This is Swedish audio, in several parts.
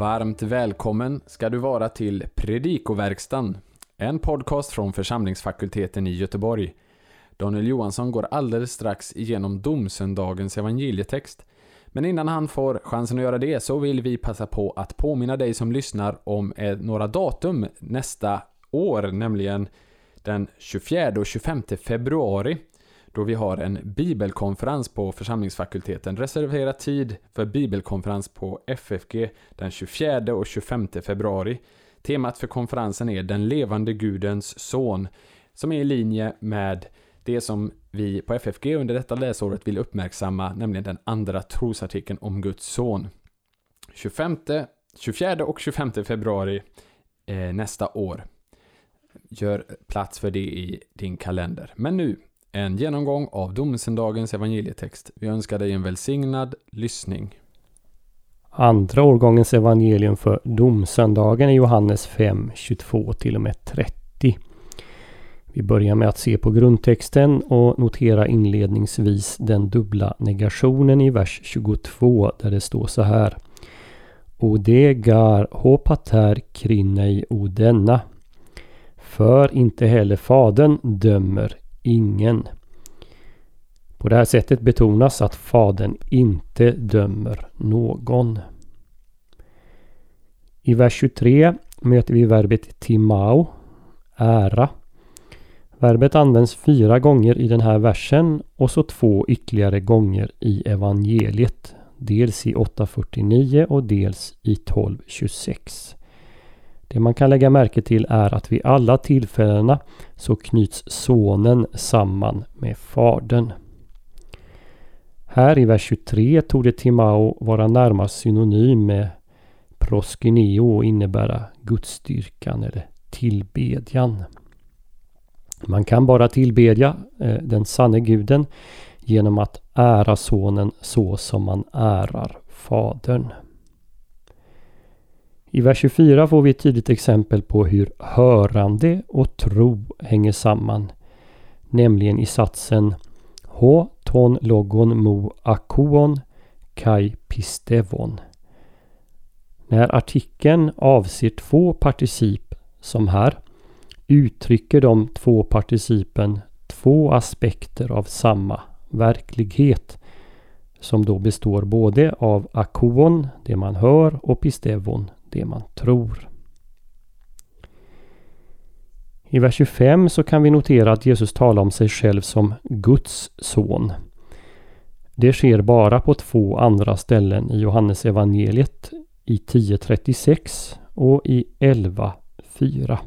Varmt välkommen ska du vara till Predikoverkstan, en podcast från församlingsfakulteten i Göteborg. Daniel Johansson går alldeles strax igenom domsöndagens evangelietext. Men innan han får chansen att göra det så vill vi passa på att påminna dig som lyssnar om eh, några datum nästa år, nämligen den 24 och 25 februari då vi har en bibelkonferens på församlingsfakulteten. Reservera tid för bibelkonferens på FFG den 24 och 25 februari. Temat för konferensen är Den levande Gudens son, som är i linje med det som vi på FFG under detta läsåret vill uppmärksamma, nämligen den andra trosartikeln om Guds son. 25, 24 och 25 februari eh, nästa år. Gör plats för det i din kalender. Men nu en genomgång av domsöndagens evangelietext. Vi önskar dig en välsignad lyssning. Andra årgångens evangelium för domsöndagen är Johannes 5, 22 till och med 30. Vi börjar med att se på grundtexten och notera inledningsvis den dubbla negationen i vers 22 där det står så här. Odegar hopater krinei odenna. För inte heller fadern dömer ingen. På det här sättet betonas att Fadern inte dömer någon. I vers 23 möter vi verbet timao, ära. Verbet används fyra gånger i den här versen och så två ytterligare gånger i evangeliet. Dels i 8.49 och dels i 12.26. Det man kan lägga märke till är att vid alla tillfällena så knyts sonen samman med fadern. Här i vers 23 tog det Timao vara närmast synonym med proskineo och innebära gudstyrkan eller tillbedjan. Man kan bara tillbedja eh, den sanne guden genom att ära sonen så som man ärar fadern. I vers 24 får vi ett tydligt exempel på hur hörande och tro hänger samman. Nämligen i satsen H ton logon mo akon kai pistevon. När artikeln avser två particip som här uttrycker de två participen två aspekter av samma verklighet som då består både av akon, det man hör, och pistevon, det man tror. I vers 25 så kan vi notera att Jesus talar om sig själv som Guds son. Det sker bara på två andra ställen i Johannes evangeliet i 10.36 och i 11.4.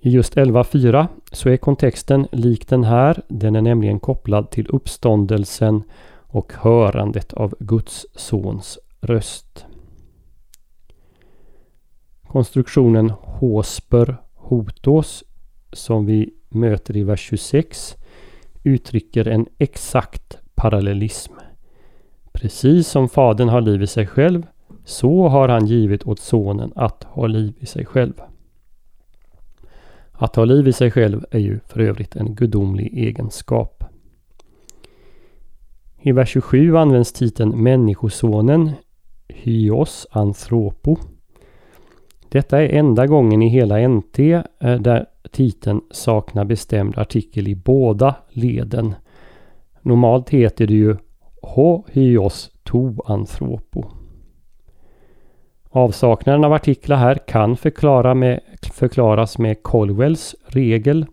I just 11.4 så är kontexten lik den här. Den är nämligen kopplad till uppståndelsen och hörandet av Guds sons röst. Konstruktionen Hosper Hotos som vi möter i vers 26 uttrycker en exakt parallellism. Precis som Fadern har liv i sig själv så har han givit åt Sonen att ha liv i sig själv. Att ha liv i sig själv är ju för övrigt en gudomlig egenskap. I vers 27 används titeln Människosonen Hyos Anthropo detta är enda gången i hela NT eh, där titeln saknar bestämd artikel i båda leden. Normalt heter det ju Hohyos hyos to anthropo. Avsaknaden av artiklar här kan förklara med, förklaras med Colwells regel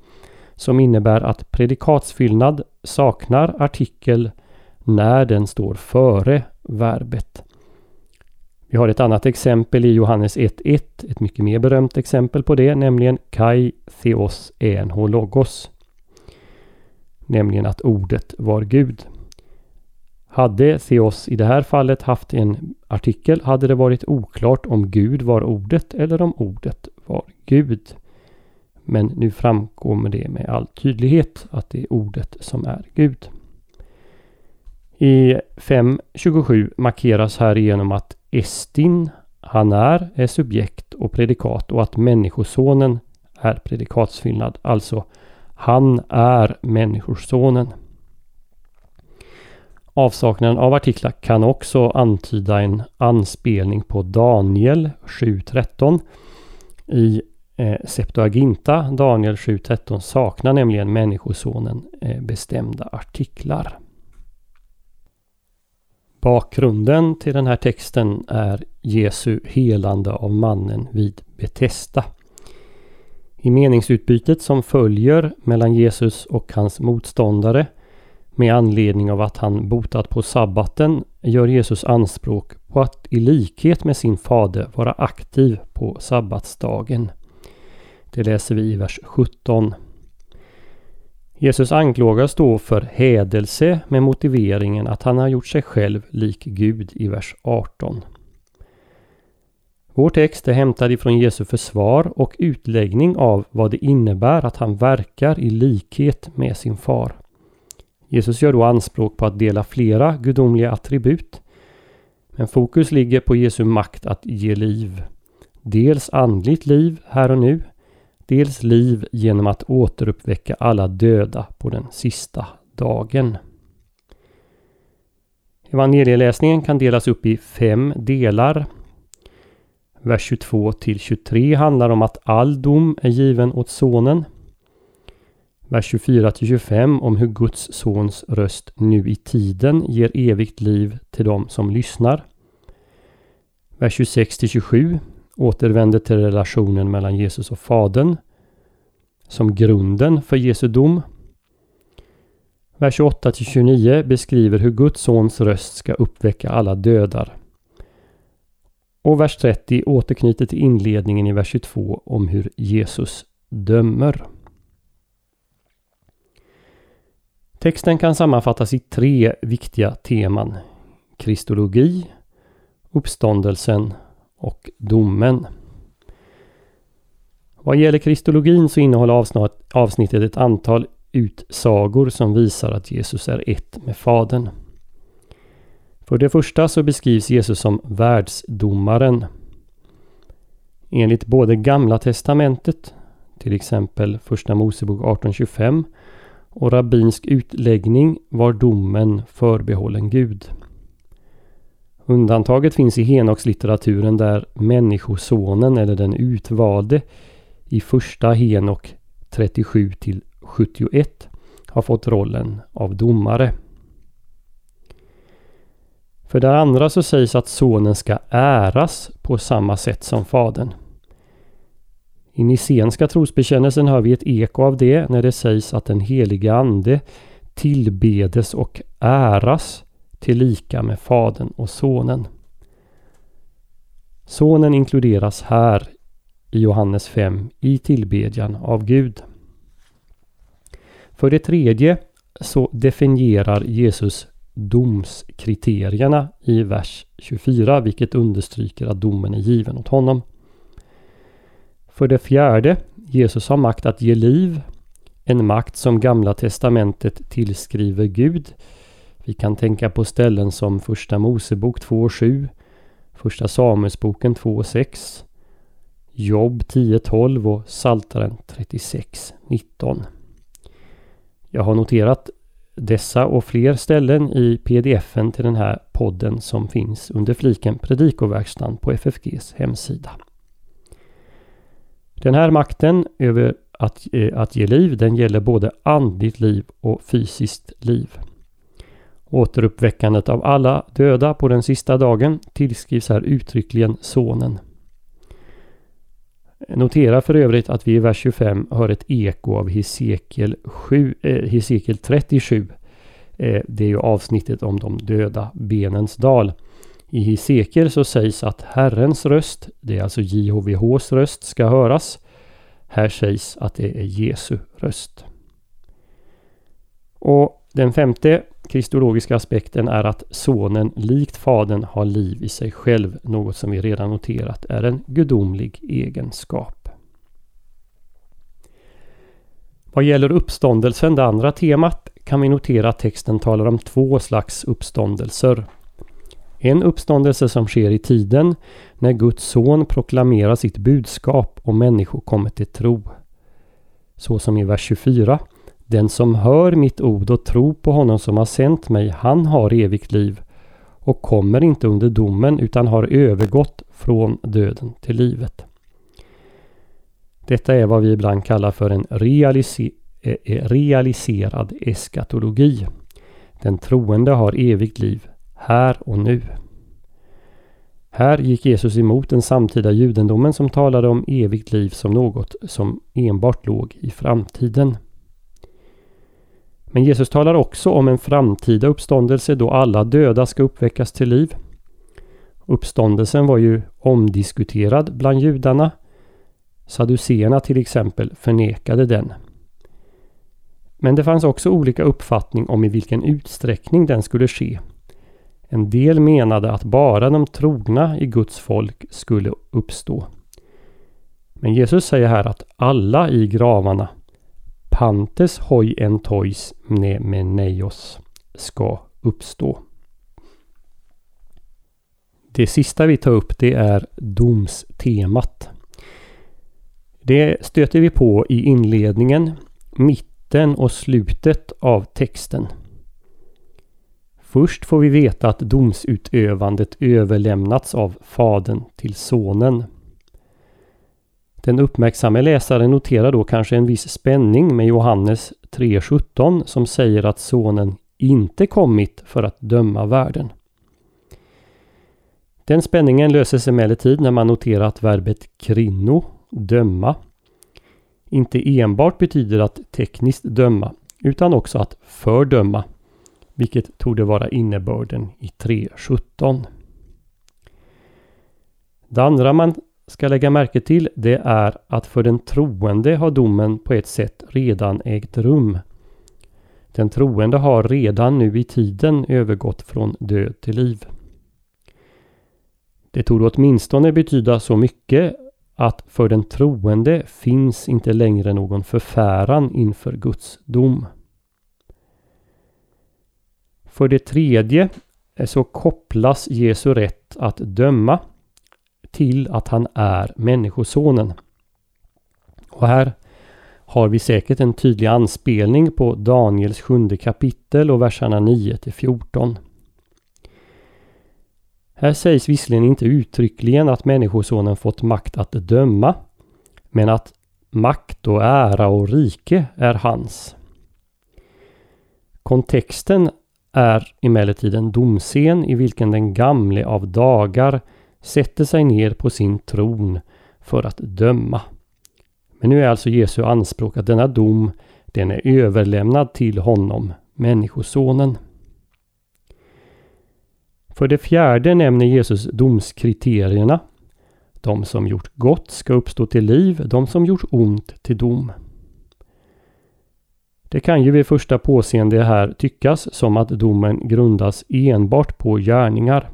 som innebär att predikatsfyllnad saknar artikel när den står före verbet. Vi har ett annat exempel i Johannes 1.1, ett mycket mer berömt exempel på det, nämligen Kai Theos Enho Logos. Nämligen att ordet var Gud. Hade Theos i det här fallet haft en artikel hade det varit oklart om Gud var ordet eller om ordet var Gud. Men nu framkommer det med all tydlighet att det är ordet som är Gud. I 5.27 markeras här genom att Estin, han är, är subjekt och predikat och att Människosonen är predikatsfyllnad. Alltså, han är Människosonen. Avsaknaden av artiklar kan också antyda en anspelning på Daniel 7.13. I eh, Septuaginta, Daniel 7.13, saknar nämligen Människosonen eh, bestämda artiklar. Bakgrunden till den här texten är Jesu helande av mannen vid Betesda. I meningsutbytet som följer mellan Jesus och hans motståndare med anledning av att han botat på sabbaten gör Jesus anspråk på att i likhet med sin fader vara aktiv på sabbatsdagen. Det läser vi i vers 17. Jesus anklagas då för hädelse med motiveringen att han har gjort sig själv lik Gud i vers 18. Vår text är hämtad ifrån Jesu försvar och utläggning av vad det innebär att han verkar i likhet med sin far. Jesus gör då anspråk på att dela flera gudomliga attribut. Men fokus ligger på Jesu makt att ge liv. Dels andligt liv här och nu. Dels liv genom att återuppväcka alla döda på den sista dagen. Evangelieläsningen kan delas upp i fem delar. Vers 22 till 23 handlar om att all dom är given åt Sonen. Vers 24 till 25 om hur Guds sons röst nu i tiden ger evigt liv till dem som lyssnar. Vers 26 till 27 återvänder till relationen mellan Jesus och Fadern som grunden för Jesu dom. Vers 28-29 beskriver hur Guds sons röst ska uppväcka alla dödar. Och vers 30 återknyter till inledningen i vers 22 om hur Jesus dömer. Texten kan sammanfattas i tre viktiga teman. Kristologi, uppståndelsen och domen. Vad gäller kristologin så innehåller avsnittet ett antal utsagor som visar att Jesus är ett med Fadern. För det första så beskrivs Jesus som världsdomaren. Enligt både Gamla Testamentet, till exempel Första Mosebok 1825 och rabbinsk utläggning var domen förbehållen Gud. Undantaget finns i Henoks-litteraturen där Människosonen eller den utvalde i första Henok 37 till 71 har fått rollen av domare. För det andra så sägs att sonen ska äras på samma sätt som fadern. I Nicenska trosbekännelsen hör vi ett eko av det när det sägs att den helige Ande tillbedes och äras till lika med Fadern och Sonen. Sonen inkluderas här i Johannes 5 i tillbedjan av Gud. För det tredje så definierar Jesus domskriterierna i vers 24 vilket understryker att domen är given åt honom. För det fjärde, Jesus har makt att ge liv. En makt som Gamla Testamentet tillskriver Gud. Vi kan tänka på ställen som Första Mosebok 2.7, Första Samuelsboken 2.6, Jobb 10.12 och Saltaren 36.19. Jag har noterat dessa och fler ställen i pdfen till den här podden som finns under fliken Predikoverkstan på FFGs hemsida. Den här makten över att, eh, att ge liv, den gäller både andligt liv och fysiskt liv. Återuppväckandet av alla döda på den sista dagen tillskrivs här uttryckligen Sonen. Notera för övrigt att vi i vers 25 hör ett eko av Hesekiel, 7, eh, Hesekiel 37. Eh, det är ju avsnittet om de döda benens dal. I Hesekiel så sägs att Herrens röst, det är alltså JHVHs röst, ska höras. Här sägs att det är Jesu röst. Och den femte kristologiska aspekten är att sonen likt fadern har liv i sig själv, något som vi redan noterat är en gudomlig egenskap. Vad gäller uppståndelsen, det andra temat, kan vi notera att texten talar om två slags uppståndelser. En uppståndelse som sker i tiden när Guds son proklamerar sitt budskap och människor kommer till tro. Så som i vers 24 den som hör mitt ord och tror på honom som har sänt mig, han har evigt liv och kommer inte under domen utan har övergått från döden till livet. Detta är vad vi ibland kallar för en realise eh, eh, realiserad eskatologi. Den troende har evigt liv här och nu. Här gick Jesus emot den samtida judendomen som talade om evigt liv som något som enbart låg i framtiden. Men Jesus talar också om en framtida uppståndelse då alla döda ska uppväckas till liv. Uppståndelsen var ju omdiskuterad bland judarna. Saduceerna till exempel förnekade den. Men det fanns också olika uppfattning om i vilken utsträckning den skulle ske. En del menade att bara de trogna i Guds folk skulle uppstå. Men Jesus säger här att alla i gravarna Pantes hoi en tois meneios ska uppstå. Det sista vi tar upp det är domstemat. Det stöter vi på i inledningen, mitten och slutet av texten. Först får vi veta att domsutövandet överlämnats av Fadern till Sonen. Den uppmärksamme läsaren noterar då kanske en viss spänning med Johannes 3.17 som säger att Sonen inte kommit för att döma världen. Den spänningen löses emellertid när man noterar att verbet krinno, döma, inte enbart betyder att tekniskt döma utan också att fördöma vilket torde vara innebörden i 3.17. Det andra man ska lägga märke till det är att för den troende har domen på ett sätt redan ägt rum. Den troende har redan nu i tiden övergått från död till liv. Det torde åtminstone betyda så mycket att för den troende finns inte längre någon förfäran inför Guds dom. För det tredje eh, så kopplas Jesu rätt att döma till att han är Människosonen. Och här har vi säkert en tydlig anspelning på Daniels sjunde kapitel och verserna 9 till 14. Här sägs visserligen inte uttryckligen att Människosonen fått makt att döma, men att makt och ära och rike är hans. Kontexten är emellertid en domscen i vilken den gamle av dagar sätter sig ner på sin tron för att döma. Men nu är alltså Jesu anspråk att denna dom den är överlämnad till honom, Människosonen. För det fjärde nämner Jesus domskriterierna. De som gjort gott ska uppstå till liv, de som gjort ont till dom. Det kan ju vid första påseende här tyckas som att domen grundas enbart på gärningar.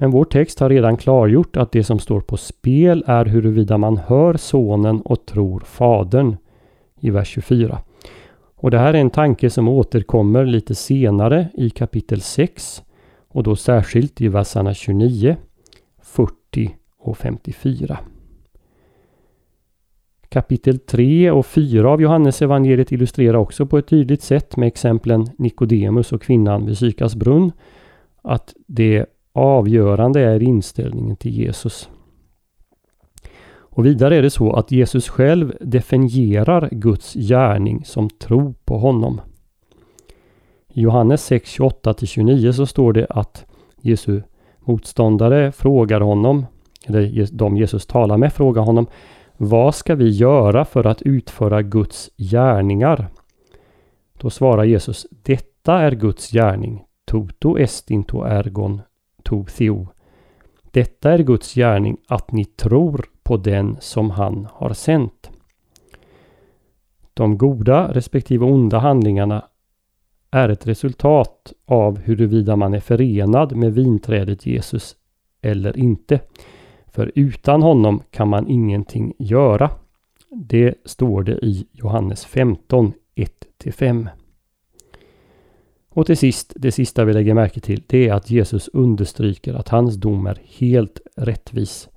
Men vår text har redan klargjort att det som står på spel är huruvida man hör sonen och tror fadern i vers 24. Och det här är en tanke som återkommer lite senare i kapitel 6 och då särskilt i verserna 29, 40 och 54. Kapitel 3 och 4 av Johannes evangeliet illustrerar också på ett tydligt sätt med exemplen Nikodemus och kvinnan vid Sykars brunn att det avgörande är inställningen till Jesus. Och vidare är det så att Jesus själv definierar Guds gärning som tro på honom. I Johannes 6, 28-29 så står det att Jesu motståndare frågar honom, eller de Jesus talar med frågar honom Vad ska vi göra för att utföra Guds gärningar? Då svarar Jesus Detta är Guds gärning. Toto estinto ergon tog theo. Detta är Guds gärning att ni tror på den som han har sänt. De goda respektive onda handlingarna är ett resultat av huruvida man är förenad med vinträdet Jesus eller inte. För utan honom kan man ingenting göra. Det står det i Johannes 15, 1-5. Och till sist, det sista vi lägger märke till, det är att Jesus understryker att hans dom är helt rättvis.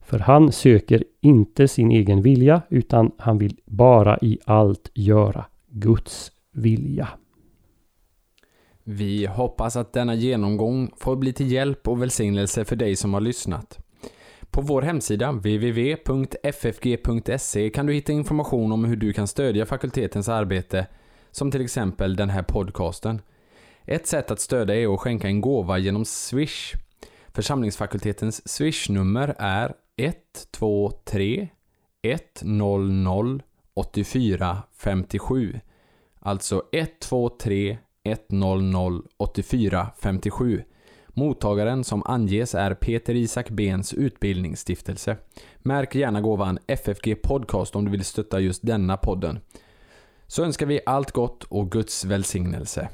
För han söker inte sin egen vilja utan han vill bara i allt göra Guds vilja. Vi hoppas att denna genomgång får bli till hjälp och välsignelse för dig som har lyssnat. På vår hemsida www.ffg.se kan du hitta information om hur du kan stödja fakultetens arbete, som till exempel den här podcasten. Ett sätt att stödja är att skänka en gåva genom Swish. Församlingsfakultetens Swish-nummer är 123 100 84 57. Alltså 123 100 84 57. Mottagaren som anges är Peter Isak Bens utbildningsstiftelse. Märk gärna gåvan FFG Podcast om du vill stötta just denna podden. Så önskar vi allt gott och Guds välsignelse.